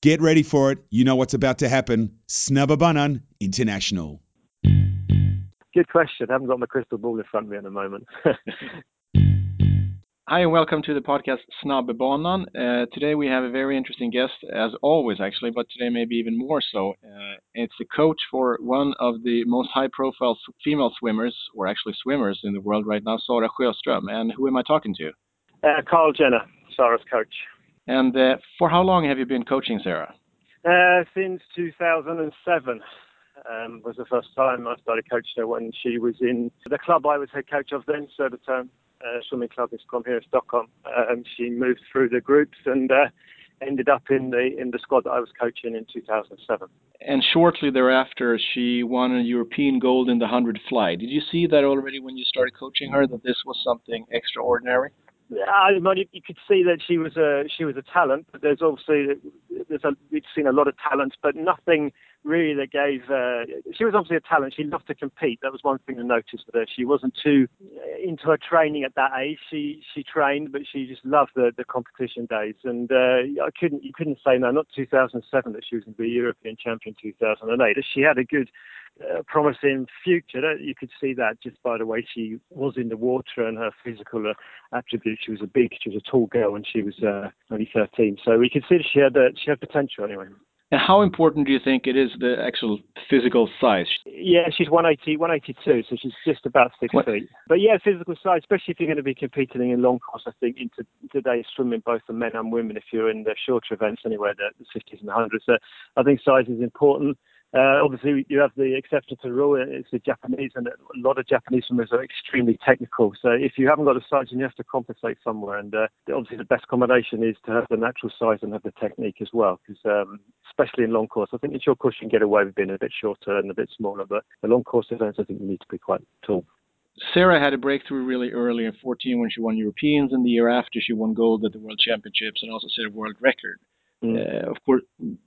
Get ready for it. You know what's about to happen. Snabbabunan International. Good question. I haven't got my crystal ball in front of me at the moment. Hi, and welcome to the podcast Snabbabanan. Uh, today we have a very interesting guest, as always, actually, but today maybe even more so. Uh, it's the coach for one of the most high-profile female swimmers, or actually swimmers in the world right now, Sara Sjöström. And who am I talking to? Uh, Carl Jenner, Sara's coach. And uh, for how long have you been coaching Sarah? Uh, since 2007 um, was the first time I started coaching her when she was in the club I was head coach of then, Södertörn uh, Swimming Club in Stockholm here in Stockholm. Um, she moved through the groups and uh, ended up in the in the squad that I was coaching in 2007. And shortly thereafter, she won a European gold in the 100 fly. Did you see that already when you started coaching her that this was something extraordinary? I mean, you could see that she was a she was a talent, but there's obviously there's a, we've seen a lot of talent, but nothing really that gave. Uh, she was obviously a talent. She loved to compete. That was one thing to notice with her. She wasn't too into her training at that age. She she trained, but she just loved the, the competition days. And uh, I couldn't you couldn't say no. Not 2007 that she was going to be European champion 2008. She had a good uh, promising future. You could see that just by the way she was in the water and her physical uh, attributes. She was a big, she was a tall girl when she was uh, only 13. So we could see that she had uh, she had potential anyway. And how important do you think it is the actual physical size? Yeah, she's 180, 182, so she's just about six what? feet. But yeah, physical size, especially if you're going to be competing in long course, I think in today's swimming, both for men and women, if you're in the shorter events anywhere, the 50s and the 100s. So I think size is important. Uh, obviously, you have the exception to the rule. It's the Japanese, and a lot of Japanese swimmers are extremely technical. So if you haven't got the size, you have to compensate somewhere. And uh, obviously, the best combination is to have the natural size and have the technique as well. Because um, especially in long course, I think in short course you can get away with being a bit shorter and a bit smaller. But the long course events, I think you need to be quite tall. Sarah had a breakthrough really early in 14 when she won Europeans, and the year after she won gold at the World Championships and also set a world record. Mm. Uh, of course,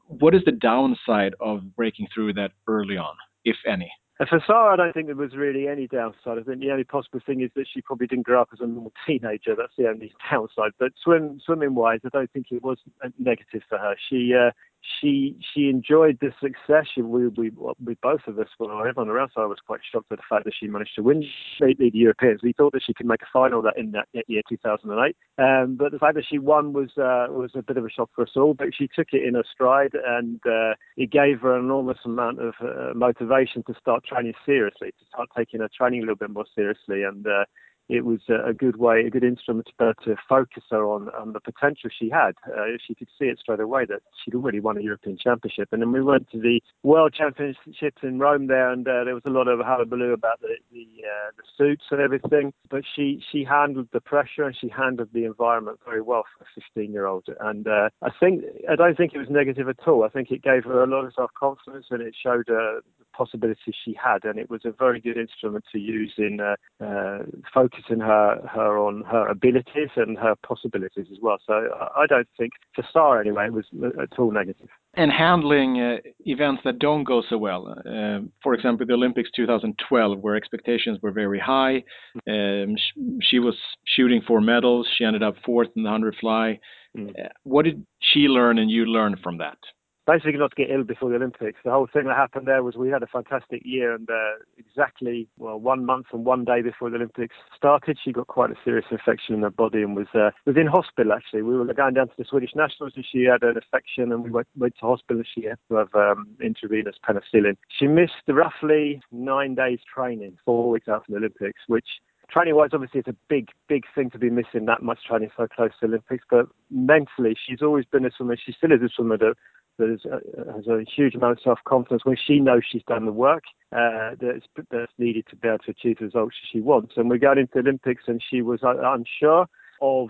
what is the downside of breaking through that early on, if any? For Sarah, I don't think there was really any downside. I think the only possible thing is that she probably didn't grow up as a normal teenager. That's the only downside. But swim, swimming wise, I don't think it was negative for her. She uh, she she enjoyed the success. She, we, we, we both of us, well, everyone around so I was quite shocked at the fact that she managed to win the, the Europeans. We thought that she could make a final that in that year 2008, um, but the fact that she won was uh, was a bit of a shock for us all. But she took it in her stride, and uh, it gave her an enormous amount of uh, motivation to start training seriously, to start taking her training a little bit more seriously, and uh, it was a good way, a good instrument to, to focus her on, on the potential she had. Uh, she could see it straight away that she'd already won a European Championship. And then we went to the World Championships in Rome there, and uh, there was a lot of hullabaloo about the the, uh, the suits and everything. But she she handled the pressure and she handled the environment very well for a 15 year old. And uh, I think I don't think it was negative at all. I think it gave her a lot of self confidence and it showed her the possibilities she had. And it was a very good instrument to use in uh, uh, focus focusing her her on her abilities and her possibilities as well. So I don't think, for Sara anyway, it was at all negative. And handling uh, events that don't go so well, uh, for example, the Olympics 2012, where expectations were very high, um, sh- she was shooting for medals. She ended up fourth in the 100 fly. Mm. Uh, what did she learn and you learn from that? Basically not to get ill before the Olympics. The whole thing that happened there was we had a fantastic year, and uh, exactly well one month and one day before the Olympics started, she got quite a serious infection in her body and was uh, was in hospital. Actually, we were going down to the Swedish Nationals, and she had an infection, and we went, went to hospital. She had to have um, intravenous penicillin. She missed roughly nine days training, four weeks after the Olympics, which training wise, obviously, it's a big, big thing to be missing that much training so close to Olympics. But mentally, she's always been a swimmer. She still is a swimmer that that is, uh, has a huge amount of self confidence when she knows she's done the work uh, that's, that's needed to be able to achieve the results she wants. And we're going into Olympics, and she was uh, unsure of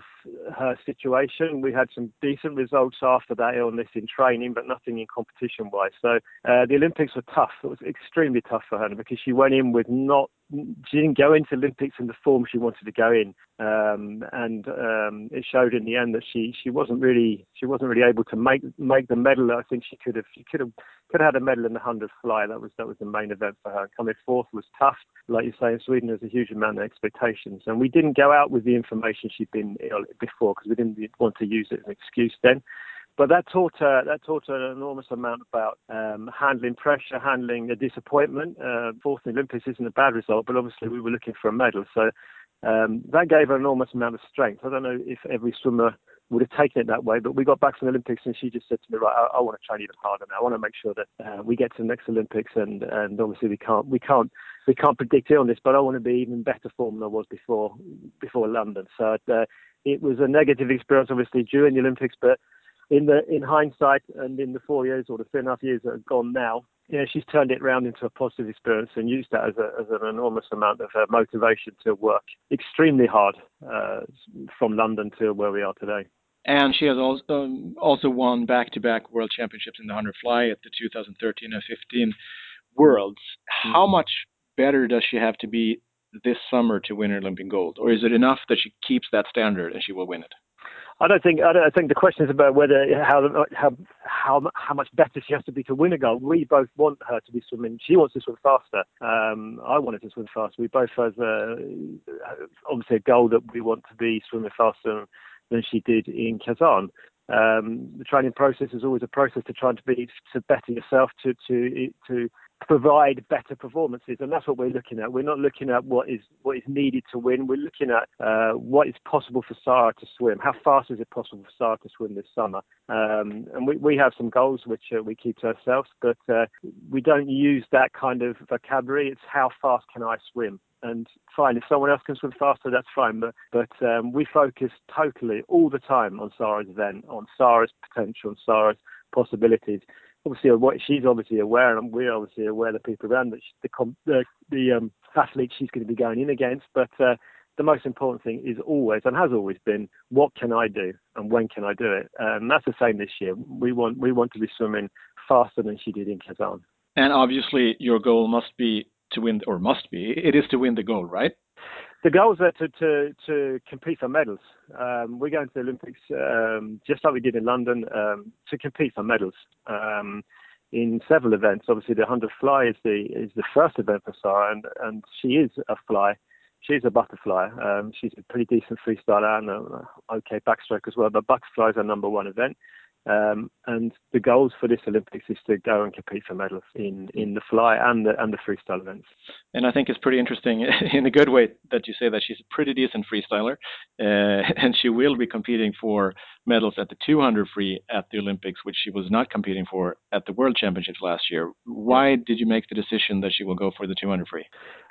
her situation. We had some decent results after that illness in training, but nothing in competition wise. So uh, the Olympics were tough. It was extremely tough for her because she went in with not she didn't go into Olympics in the form she wanted to go in, um, and um, it showed in the end that she she wasn't really she wasn't really able to make make the medal. I think she could have she could have could have had a medal in the hundred fly. That was that was the main event for her. Coming fourth was tough, like you say. In Sweden, there's a huge amount of expectations, and we didn't go out with the information she'd been before because we didn't want to use it as an excuse then. But that taught her that taught her an enormous amount about um, handling pressure, handling the disappointment. Uh, fourth in the Olympics isn't a bad result, but obviously we were looking for a medal, so um, that gave her an enormous amount of strength. I don't know if every swimmer would have taken it that way. But we got back from the Olympics, and she just said to me, "Right, I, I want to train even harder now. I want to make sure that uh, we get to the next Olympics, and and obviously we can't we can't we can't predict illness, but I want to be even better form than I was before before London. So uh, it was a negative experience, obviously, during the Olympics, but in the in hindsight and in the four years or the three and a half years that have gone now, yeah, she's turned it around into a positive experience and used that as, a, as an enormous amount of uh, motivation to work extremely hard uh, from London to where we are today. And she has also um, also won back-to-back world championships in the 100 fly at the 2013 and 15 Worlds. Mm-hmm. How much better does she have to be this summer to win her Olympic gold, or is it enough that she keeps that standard and she will win it? I don't think I, don't, I think the question is about whether how how how how much better she has to be to win a gold. We both want her to be swimming. She wants to swim faster. Um, I wanted to swim faster. We both have uh, obviously a goal that we want to be swimming faster than she did in Kazan. Um, the training process is always a process to try to be to better yourself to to to provide better performances, and that's what we're looking at. We're not looking at what is what is needed to win. We're looking at uh, what is possible for Sarah to swim. How fast is it possible for Sarah to swim this summer? Um, and we, we have some goals which uh, we keep to ourselves, but uh, we don't use that kind of vocabulary. It's how fast can I swim? and fine if someone else can swim faster that's fine but but um, we focus totally all the time on Sarah's event on Sarah's potential on Sarah's possibilities obviously what she's obviously aware, and we're obviously aware of the people around that the the, the um, athletes she's going to be going in against. But uh, the most important thing is always and has always been what can I do and when can I do it. And that's the same this year. We want we want to be swimming faster than she did in Kazan. And obviously, your goal must be to win, or must be, it is to win the gold, right? The goals are to, to, to compete for medals. Um, we're going to the Olympics um, just like we did in London um, to compete for medals um, in several events. Obviously, the 100 fly is the is the first event for Sarah, and, and she is a fly. She's a butterfly. Um, she's a pretty decent freestyler and an okay backstroke as well. But butterfly is our number one event. Um, and the goals for this Olympics is to go and compete for medals in, in the fly and the and the freestyle events. And I think it's pretty interesting in a good way that you say that she's a pretty decent freestyler, uh, and she will be competing for medals at the 200 free at the Olympics, which she was not competing for at the World Championships last year. Why did you make the decision that she will go for the 200 free?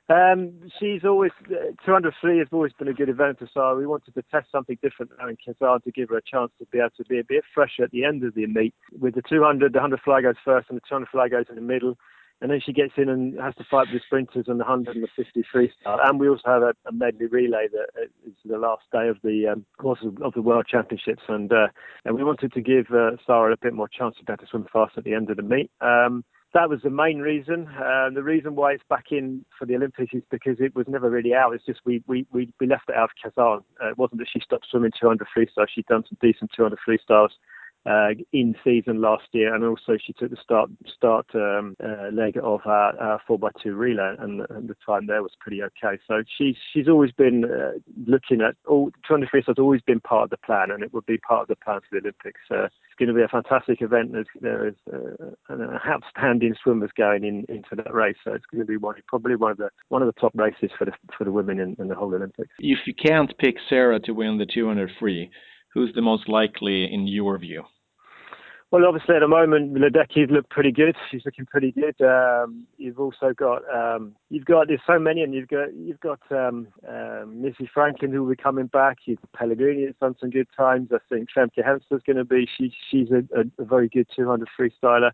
Um, she's always uh, 203 has always been a good event for Sarah. We wanted to test something different now in Kazan to give her a chance to be able to be a bit fresher at the end of the meet. With the 200, the 100 fly goes first, and the 200 fly goes in the middle, and then she gets in and has to fight with the sprinters and the 100 and the 50 freestyle. And we also have a, a medley relay that is the last day of the um, course of the World Championships, and uh, and we wanted to give uh, Sara a bit more chance to be able to swim fast at the end of the meet. Um, that was the main reason. Uh, the reason why it's back in for the Olympics is because it was never really out. It's just we we we, we left it out of Kazan. Uh, it wasn't that she stopped swimming 200 freestyle. She'd done some decent 200 freestyles uh, in season last year, and also she took the start start um, uh, leg of our, our 4x2 relay, and, and, the time there was pretty okay. So she's she's always been uh, looking at all 200 freestyle has always been part of the plan, and it would be part of the plan for the Olympics. it's going to be a fantastic event. There's, there is uh, outstanding swimmers going in into that race, so it's going to be one probably one of the one of the top races for the for the women in, in the whole Olympics. If you can't pick Sarah to win the 200 free who's the most likely in your view? Well, obviously at the moment, Ledecky look pretty good. She's looking pretty good. Um, you've also got um, you've got there's so many, and you've got you've got um, um, Missy Franklin who will be coming back. You've Pellegrini has done some good times. I think Femke Heemskerk's going to be. She she's a, a, a very good 200 freestyler.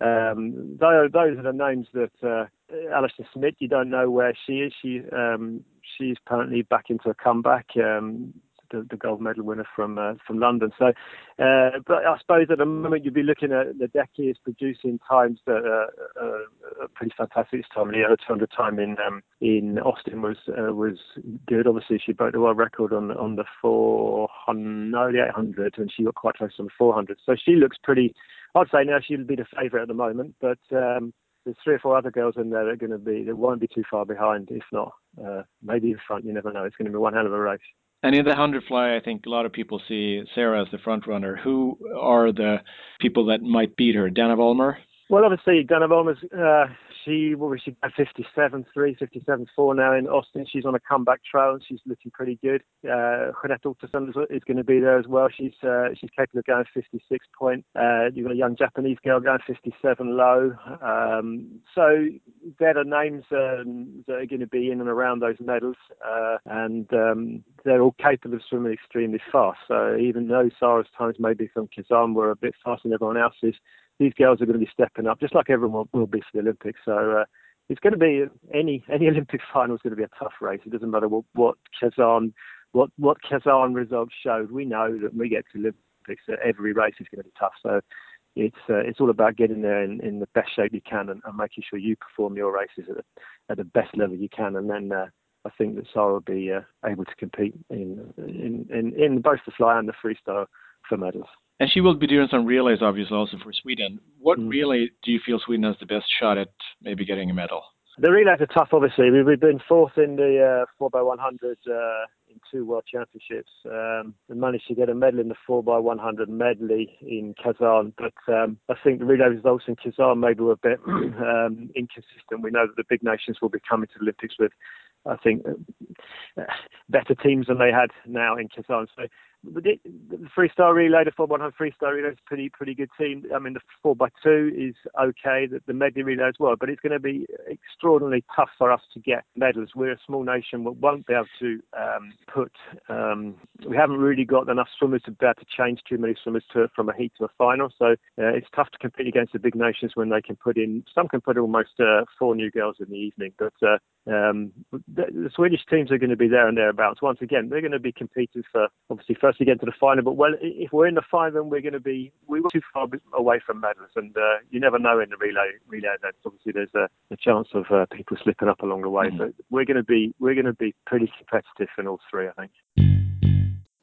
Um, those, those are the names that uh, Allison Schmitt. You don't know where she is. She um, she's apparently back into a comeback. Um, the, the gold medal winner from uh, from London. So, uh, but I suppose at the moment you'd be looking at the Ledecky is producing times that are, are pretty fantastic this time. The 200 time in um, in Austin was uh, was good. Obviously, she broke the world record on on the 400, no, the 800, and she got quite close on the 400. So she looks pretty. I'd say now she'll be the favourite at the moment, but. Um, there's three or four other girls in there that are going to be that won't be too far behind, if not uh, maybe in front. You never know. It's going to be one hell of a race. And in the 100 fly, I think a lot of people see Sarah as the front runner. Who are the people that might beat her? Dana Vollmer? Well, obviously, Dana Vollmer's, uh, she, well, she got 57 3, 57 4 now in Austin. She's on a comeback trail and she's looking pretty good. Uh, Jeanette Ottesen is, is going to be there as well. She's uh, she's capable of going 56 point. Uh, you've got a young Japanese girl going 57 low. Um, so they're the names um, that are going to be in and around those medals. Uh, and um, they're all capable of swimming extremely fast. So even though Sarah's times maybe from Kazan were a bit faster than everyone else's, these girls are going to be stepping up, just like everyone will be for the Olympics. So uh, it's going to be any any Olympic final is going to be a tough race. It doesn't matter what, what Kazan what what Kazan results showed. We know that when we get to the Olympics, that every race is going to be tough. So it's uh, it's all about getting there in, in the best shape you can and, and, making sure you perform your races at the, at the best level you can, and then. Uh, I think that Sarah will be uh, able to compete in, in in in both the fly and the freestyle for medals. And she will be doing some relays, obviously, also for Sweden. What mm. relay do you feel Sweden has the best shot at maybe getting a medal? The relays are tough, obviously. We've been fourth in the uh, 4x100 uh, in two World Championships um, and managed to get a medal in the 4x100 medley in Kazan. But um, I think the relay results in Kazan maybe were a bit um, inconsistent. We know that the big nations will be coming to the Olympics with, I think, uh, better teams than they had now in Kazan. So the, freestyle relay, the 4 100 freestyle relay is pretty, pretty good team. I mean, the 4 by 2 is okay, the, the medley relay as well, but it's going to be extraordinarily tough for us to get medals. We're a small nation, we won't be able to um, put, um, we haven't really got enough swimmers to be able to change too many swimmers to, from a heat to a final. So uh, it's tough to compete against the big nations when they can put in, some can put almost uh, four new girls in the evening, but uh, um, the, the, Swedish teams are going to be there and thereabouts. Once again, they're going to be competing for obviously first to get to the final. But well, if we're in the final, then we're going to be we were too far away from medals, and uh, you never know in the relay relay events. Obviously, there's a, a chance of uh, people slipping up along the way. Mm. But we're going to be we're going to be pretty competitive in all three, I think.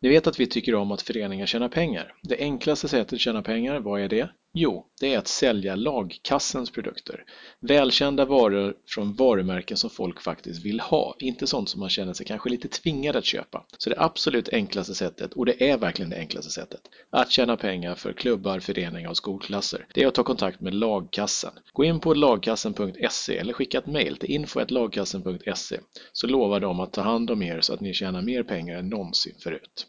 Ni vet att vi tycker om att föreningar tjänar pengar. Det enklaste sättet att tjäna pengar, vad är det? Jo, det är att sälja lagkassens produkter. Välkända varor från varumärken som folk faktiskt vill ha, inte sånt som man känner sig kanske lite tvingad att köpa. Så det absolut enklaste sättet, och det är verkligen det enklaste sättet, att tjäna pengar för klubbar, föreningar och skolklasser, det är att ta kontakt med lagkassen. Gå in på lagkassen.se eller skicka ett mail till info.lagkassen.se så lovar de att ta hand om er så att ni tjänar mer pengar än någonsin förut.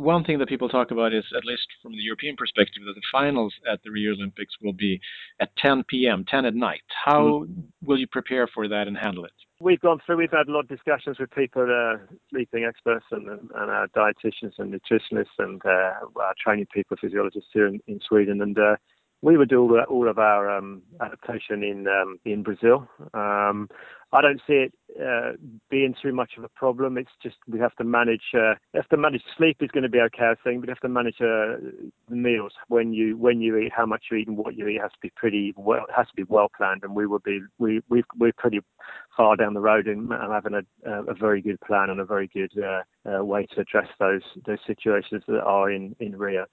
One thing that people talk about is, at least from the European perspective, that the finals at the Rio Olympics will be at 10 p.m., 10 at night. How mm. will you prepare for that and handle it? We've gone through, we've had a lot of discussions with people, uh, sleeping experts and, and our dietitians and nutritionists and uh, our training people, physiologists here in, in Sweden. And uh, we would do all, all of our um, adaptation in um, in Brazil. Um, I don't see it uh, being too much of a problem. It's just we have to manage. Uh, have to manage sleep is going to be okay, I think, you have to manage uh, the meals when you when you eat, how much you eat, and what you eat has to be pretty well. Has to be well planned, and we will be we we we're pretty far down the road in having a a very good plan and a very good uh, uh, way to address those those situations that are in in Rio.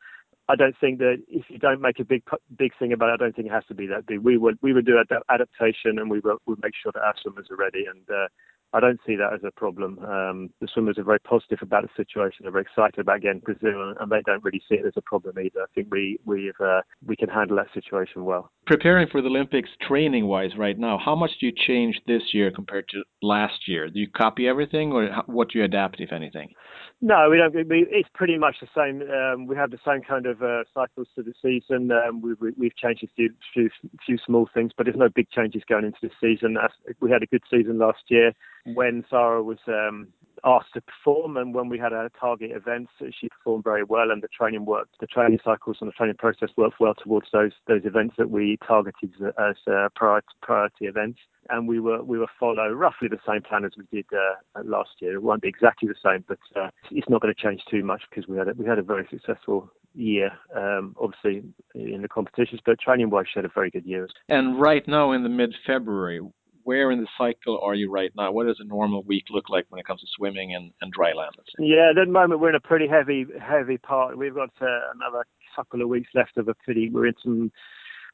I don't think that if you don't make a big big thing about it, I don't think it has to be that big. We would we would do adaptation and we would, would make sure that our swimmers are ready and uh, I don't see that as a problem. Um, the swimmers are very positive about the situation. They're very excited about getting Brazil, and they don't really see it as a problem either. I think we we uh, we can handle that situation well. Preparing for the Olympics, training wise, right now, how much do you change this year compared to last year? Do you copy everything, or what do you adapt, if anything? No, we don't. We, it's pretty much the same. Um, we have the same kind of uh, cycles to the season. Um, we, have we, changed a few, few few small things, but there's no big changes going into the season. We had a good season last year when Sarah was um, asked to perform and when we had our target events she performed very well and the training worked the training cycles and the training process worked well towards those those events that we targeted as uh, priority, priority events. And we were we were follow roughly the same plan as we did uh, last year. It won't be exactly the same but uh, it's not going to change too much because we had a, we had a very successful year um, obviously in the competitions but training wise she had a very good year. And right now in the mid February where in the cycle are you right now? What does a normal week look like when it comes to swimming and, and dry land? Yeah, at the moment we're in a pretty heavy heavy part. We've got uh, another couple of weeks left of a pretty. We're in some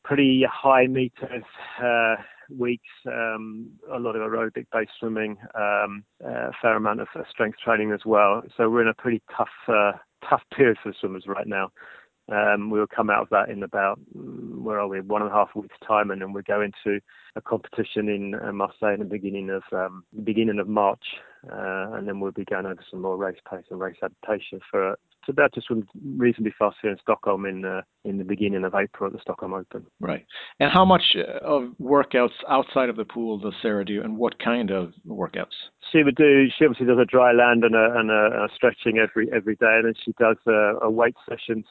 pretty high meters uh, weeks, um, a lot of aerobic based swimming, um, a fair amount of strength training as well. So we're in a pretty tough, uh, tough period for swimmers right now. Um, we will come out of that in about mm, where are we one and a half weeks time, and then we go into a competition in uh, Marseille in the beginning of um, beginning of March, uh, and then we'll be going over some more race pace and race adaptation for to be able to swim reasonably fast here in Stockholm in uh, in the beginning of April at the Stockholm Open. Right. And how much uh, of workouts outside of the pool does Sarah do, and what kind of workouts? She would do. She obviously does a dry land and a, and a, a stretching every every day, and then she does a, a weight sessions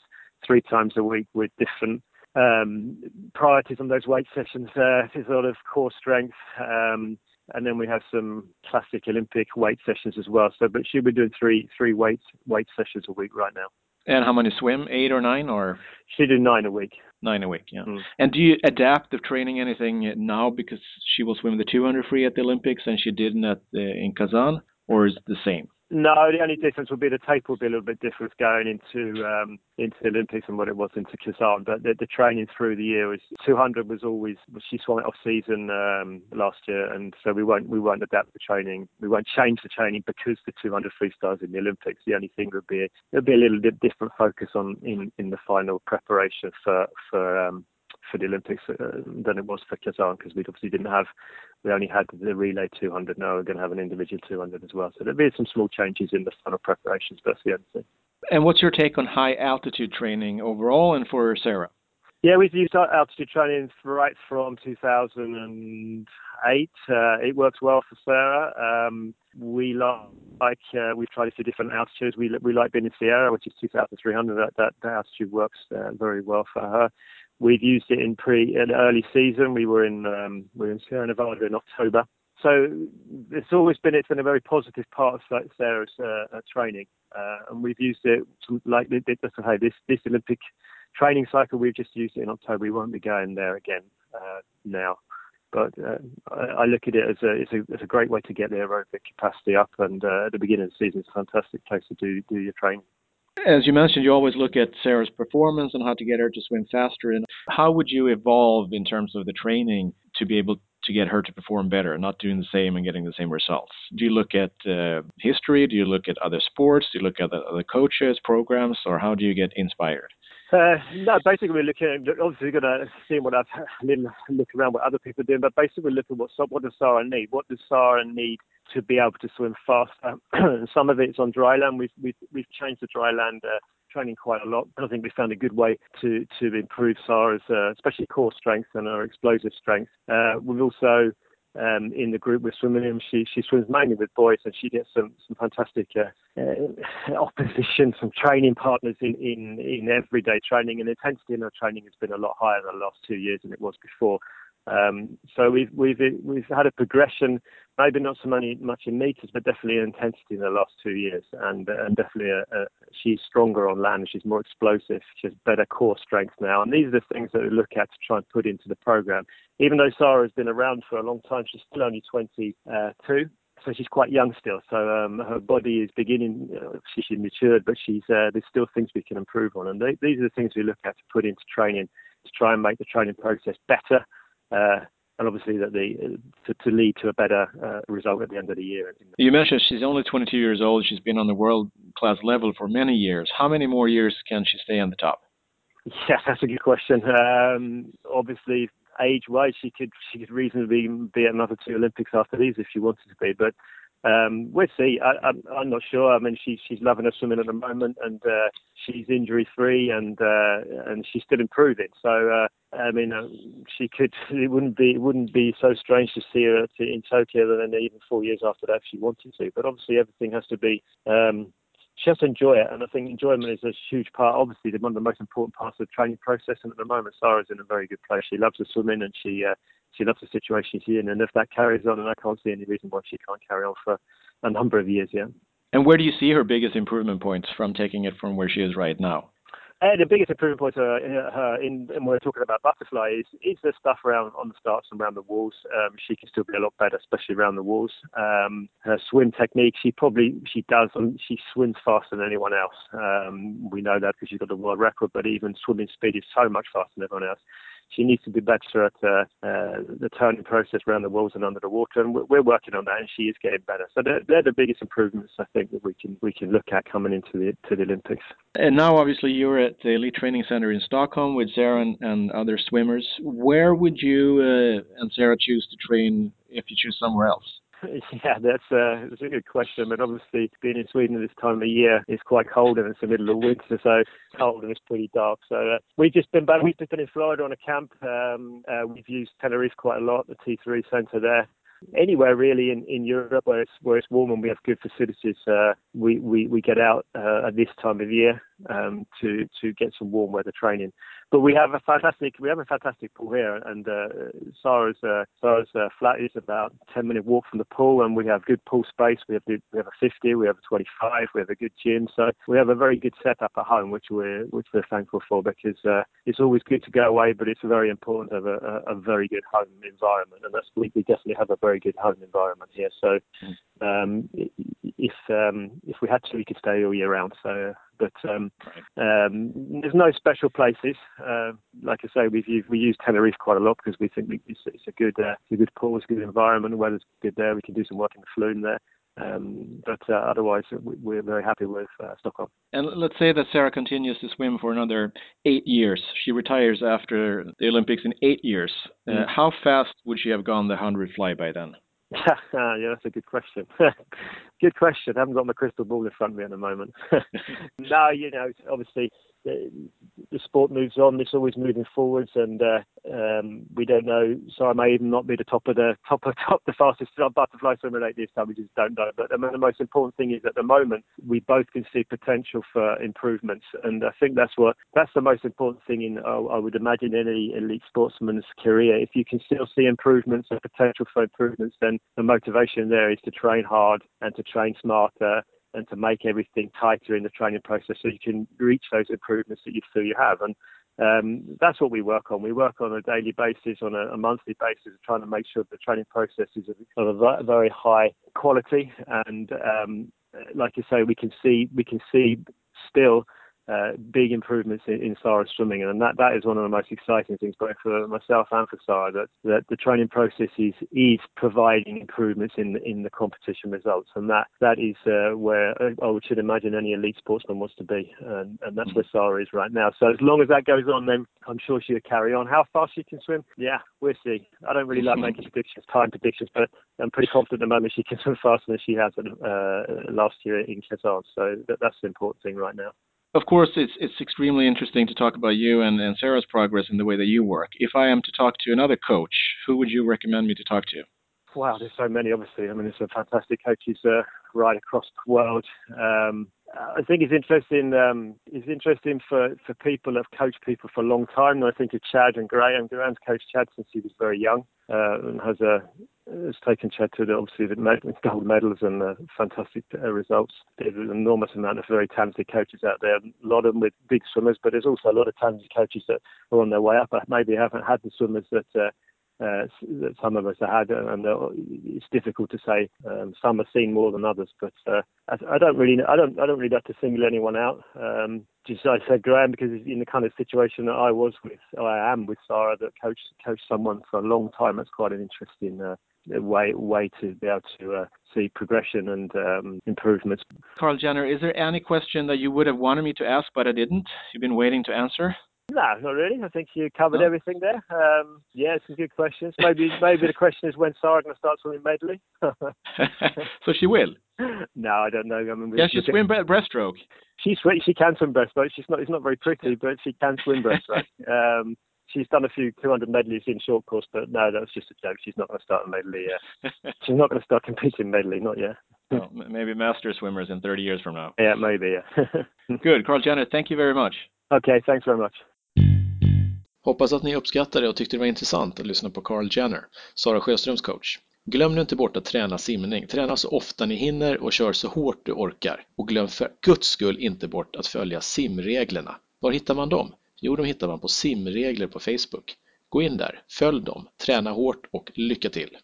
three times a week with different um, priorities on those weight sessions. Uh, a lot of core strength, um, and then we have some classic Olympic weight sessions as well. So, but she'll be doing three three weight weight sessions a week right now. And how many swim? Eight or nine, or she do nine a week. Nine a week, yeah. Mm. And do you adapt the training anything now because she will swim the 200 free at the Olympics and she didn't at the, in Kazan, or is it the same? No, the only difference would be the tape will be a little bit different going into um, into the Olympics than what it was into Kazan. But the, the training through the year was 200 was always she swam it off season um, last year, and so we won't we won't adapt the training. We won't change the training because the 200 freestyles in the Olympics. The only thing would be it'll be a little bit different focus on in in the final preparation for for um, for the Olympics uh, than it was for Kazan because we obviously didn't have, we only had the relay 200. Now we're going to have an individual 200 as well. So there'll be some small changes in the final preparations, but that's the only thing. And what's your take on high altitude training overall and for Sarah? Yeah, we've used altitude training right from 2008. Uh, it works well for Sarah. Um, we like uh, we've tried a few different altitudes. We we like being in Sierra, which is 2,300. That, that, that altitude works uh, very well for her. We've used it in pre in early season. We were in um, we were in Sierra Nevada in October. So it's always been it's been a very positive part of Sarah's uh, uh, training, uh, and we've used it to, like this this this Olympic training cycle. We've just used it in October. We won't be going there again uh, now, but uh, I, I, look at it as a it's, a it's a great way to get the aerobic capacity up, and uh, at the beginning of the season, it's a fantastic place to do do your training. As you mentioned, you always look at Sarah's performance and how to get her to swim faster. And how would you evolve in terms of the training to be able to get her to perform better, not doing the same and getting the same results? Do you look at uh, history? Do you look at other sports? Do you look at other coaches, programs, or how do you get inspired? Uh, no, basically we're looking obviously we're going to see what I've little look around what other people are doing, but basically we're looking at what, what does Sarah need? What does Sarah need to be able to swim faster? Some of it's on dry land. We've, we've, we've changed the dry land uh, training quite a lot. I think we found a good way to, to improve Sarah's, uh, especially core strength and her explosive strength. Uh, we've also um, in the group we're swimming in. She she swims mainly with boys, and she gets some some fantastic uh, uh, opposition, some training partners in, in in everyday training, and intensity in her training has been a lot higher in the last two years than it was before. Um, so we've we've we've had a progression, maybe not so many much in meters, but definitely in intensity in the last two years, and and definitely a, a, she's stronger on land. She's more explosive. She has better core strength now, and these are the things that we look at to try and put into the program. Even though Sarah has been around for a long time, she's still only 22 so she's quite young still. So um, her body is beginning. Uh, she's matured, but she's uh, there's still things we can improve on, and they, these are the things we look at to put into training to try and make the training process better uh, and obviously that the to, to lead to a better uh, result at the end of the year. You mentioned she's only 22 years old. She's been on the world class level for many years. How many more years can she stay on the top? Yes, that's a good question. Um, obviously, age-wise, she could she could reasonably be at another two Olympics after these if she wanted to be. But um, we'll see. I, am I'm, I'm not sure. I mean, she's she's loving her swimming at the moment, and uh, she's injury free, and uh, and she's still improving. So uh, I mean, uh, she could. It wouldn't be it wouldn't be so strange to see her in Tokyo than even four years after that if she wanted to. But obviously, everything has to be. Um, to enjoy it, and I think enjoyment is a huge part. Obviously, one of the most important parts of the training process. And at the moment, Sarah's in a very good place. She loves the swimming, and she uh, she loves the situation she's in. And if that carries on, and I can't see any reason why she can't carry on for a number of years yet. And where do you see her biggest improvement points from taking it from where she is right now? Uh, the biggest improvement point uh, uh, in, in, when we're talking about butterfly is, is the stuff around on the starts and around the walls. Um, she can still be a lot better, especially around the walls. Um, her swim technique, she probably she does she swims faster than anyone else. Um, we know that because she's got the world record, but even swimming speed is so much faster than everyone else. She needs to be better at uh, uh, the turning process around the walls and under the water, and we're, working on that, and she is getting better. So they're, they're, the biggest improvements I think that we can we can look at coming into the to the Olympics. And now, obviously, you're at the Elite Training Center in Stockholm with Sarah and, and other swimmers. Where would you uh, and Sarah choose to train if you choose somewhere else? Yeah, that's a, that's a good question. But obviously, being in Sweden at this time of year is quite cold, and it's the middle of winter, so cold and it's pretty dark. So uh, we've just been back. We've just been in Florida on a camp. Um, uh, we've used Tenerife quite a lot, the T3 Centre there anywhere really in, in Europe where it's where it's warm and we have good facilities, uh, we, we we get out uh, at this time of year um, to to get some warm weather training. But we have a fantastic we have a fantastic pool here, and uh, Sarah's uh, Sarah's uh, flat is about ten minute walk from the pool, and we have good pool space. We have we have a 50, we have a 25, we have a good gym, so we have a very good setup at home, which we're which we're thankful for because uh, it's always good to go away, but it's very important to have a, a, a very good home environment, and that's we, we definitely have a very good home environment here. So um, if um, if we had to, we could stay all year round. So but um, um, there's no special places. Uh, like I say, we've used, we use Tenerife quite a lot because we think it's, it's a good uh, it's a good pool, it's a good environment, the weather's good there. We can do some work in the flume there. Um, but uh, otherwise, we're very happy with uh, Stockholm. And let's say that Sarah continues to swim for another eight years. She retires after the Olympics in eight years. Uh, mm. How fast would she have gone the 100 fly by then? yeah, that's a good question. good question. I haven't got my crystal ball in front of me at the moment. no, you know, obviously the, the, sport moves on. It's always moving forwards, and uh, um, we don't know. So I may even not be the top of the top of top the fastest butterfly swimmer like this time. We just don't know. But I mean, the most important thing is at the moment we both can see potential for improvements, and I think that's what that's the most important thing in I would imagine any elite sportsman's career. If you can still see improvements and potential for improvements, then the motivation there is to train hard and to train smarter and to make everything tighter in the training process so you can reach those improvements that you feel you have. And um, that's what we work on. We work on a daily basis, on a, a monthly basis, trying to make sure the training process is of a very high quality. And um, like you say, we can see we can see still uh, big improvements in, in Sarah's swimming, and that, that is one of the most exciting things, both for myself and for Sarah, that, that the training process is, is providing improvements in in the competition results, and that that is uh, where I should imagine any elite sportsman wants to be, and, and that's where Sarah is right now. So as long as that goes on, then I'm sure she'll carry on. How fast she can swim, yeah, we'll see. I don't really like making predictions, time predictions, but I'm pretty confident at the moment she can swim faster than she has uh, last year in Kazan. So that, that's the important thing right now of course, it's it's extremely interesting to talk about you and, and Sarah's progress in the way that you work. If I am to talk to another coach, who would you recommend me to talk to? Wow, there's so many. Obviously, I mean, there's some fantastic coaches uh, right across the world. Um, I think it's interesting. Um, it's interesting for, for people that have coached people for a long time. I think of Chad and Graham. Graham's coached Chad since he was very young uh, and has a has taken Chad to the, obviously the gold medals and fantastic uh, results. There's an enormous amount of very talented coaches out there. A lot of them with big swimmers, but there's also a lot of talented coaches that are on their way up. Maybe haven't had the swimmers that uh, that some of us have had, and uh, it's difficult to say. Um, some are seen more than others, but uh, I, I, don't really, I don't, I don't really have to single anyone out. Um, just I said Graham because in the kind of situation that I was with, or I am with Sarah, that coach coached someone for a long time. That's quite an interesting uh, way way to be able to uh, see progression and um, improvements. Carl Jenner, is there any question that you would have wanted me to ask but I didn't? You've been waiting to answer. No, not really. I think you covered no. everything there. Um, yeah, some good questions. Maybe maybe the question is when Sarah going to start swimming medley. so she will. No, I don't know. I mean, yeah, she swim at, breaststroke. She she can swim breaststroke. She's not. It's not very pretty, but she can swim breaststroke. Um, she's done a few 200 medleys in short course, but no, that's just a joke. She's not going to start a medley. yet. she's not going to start competing medley, not yet. well, maybe master swimmers in 30 years from now. Yeah, maybe. Yeah. Good, Carl Jenner. Thank you very much. Okay, thanks very much. Hoppas att ni uppskattade och tyckte det var intressant att lyssna på Carl Jenner, Sara Sjöströms coach. Glöm nu inte bort att träna simning. Träna så ofta ni hinner och kör så hårt du orkar. Och glöm för guds skull inte bort att följa simreglerna. Var hittar man dem? Jo, de hittar man på simregler på Facebook. Gå in där, följ dem, träna hårt och lycka till!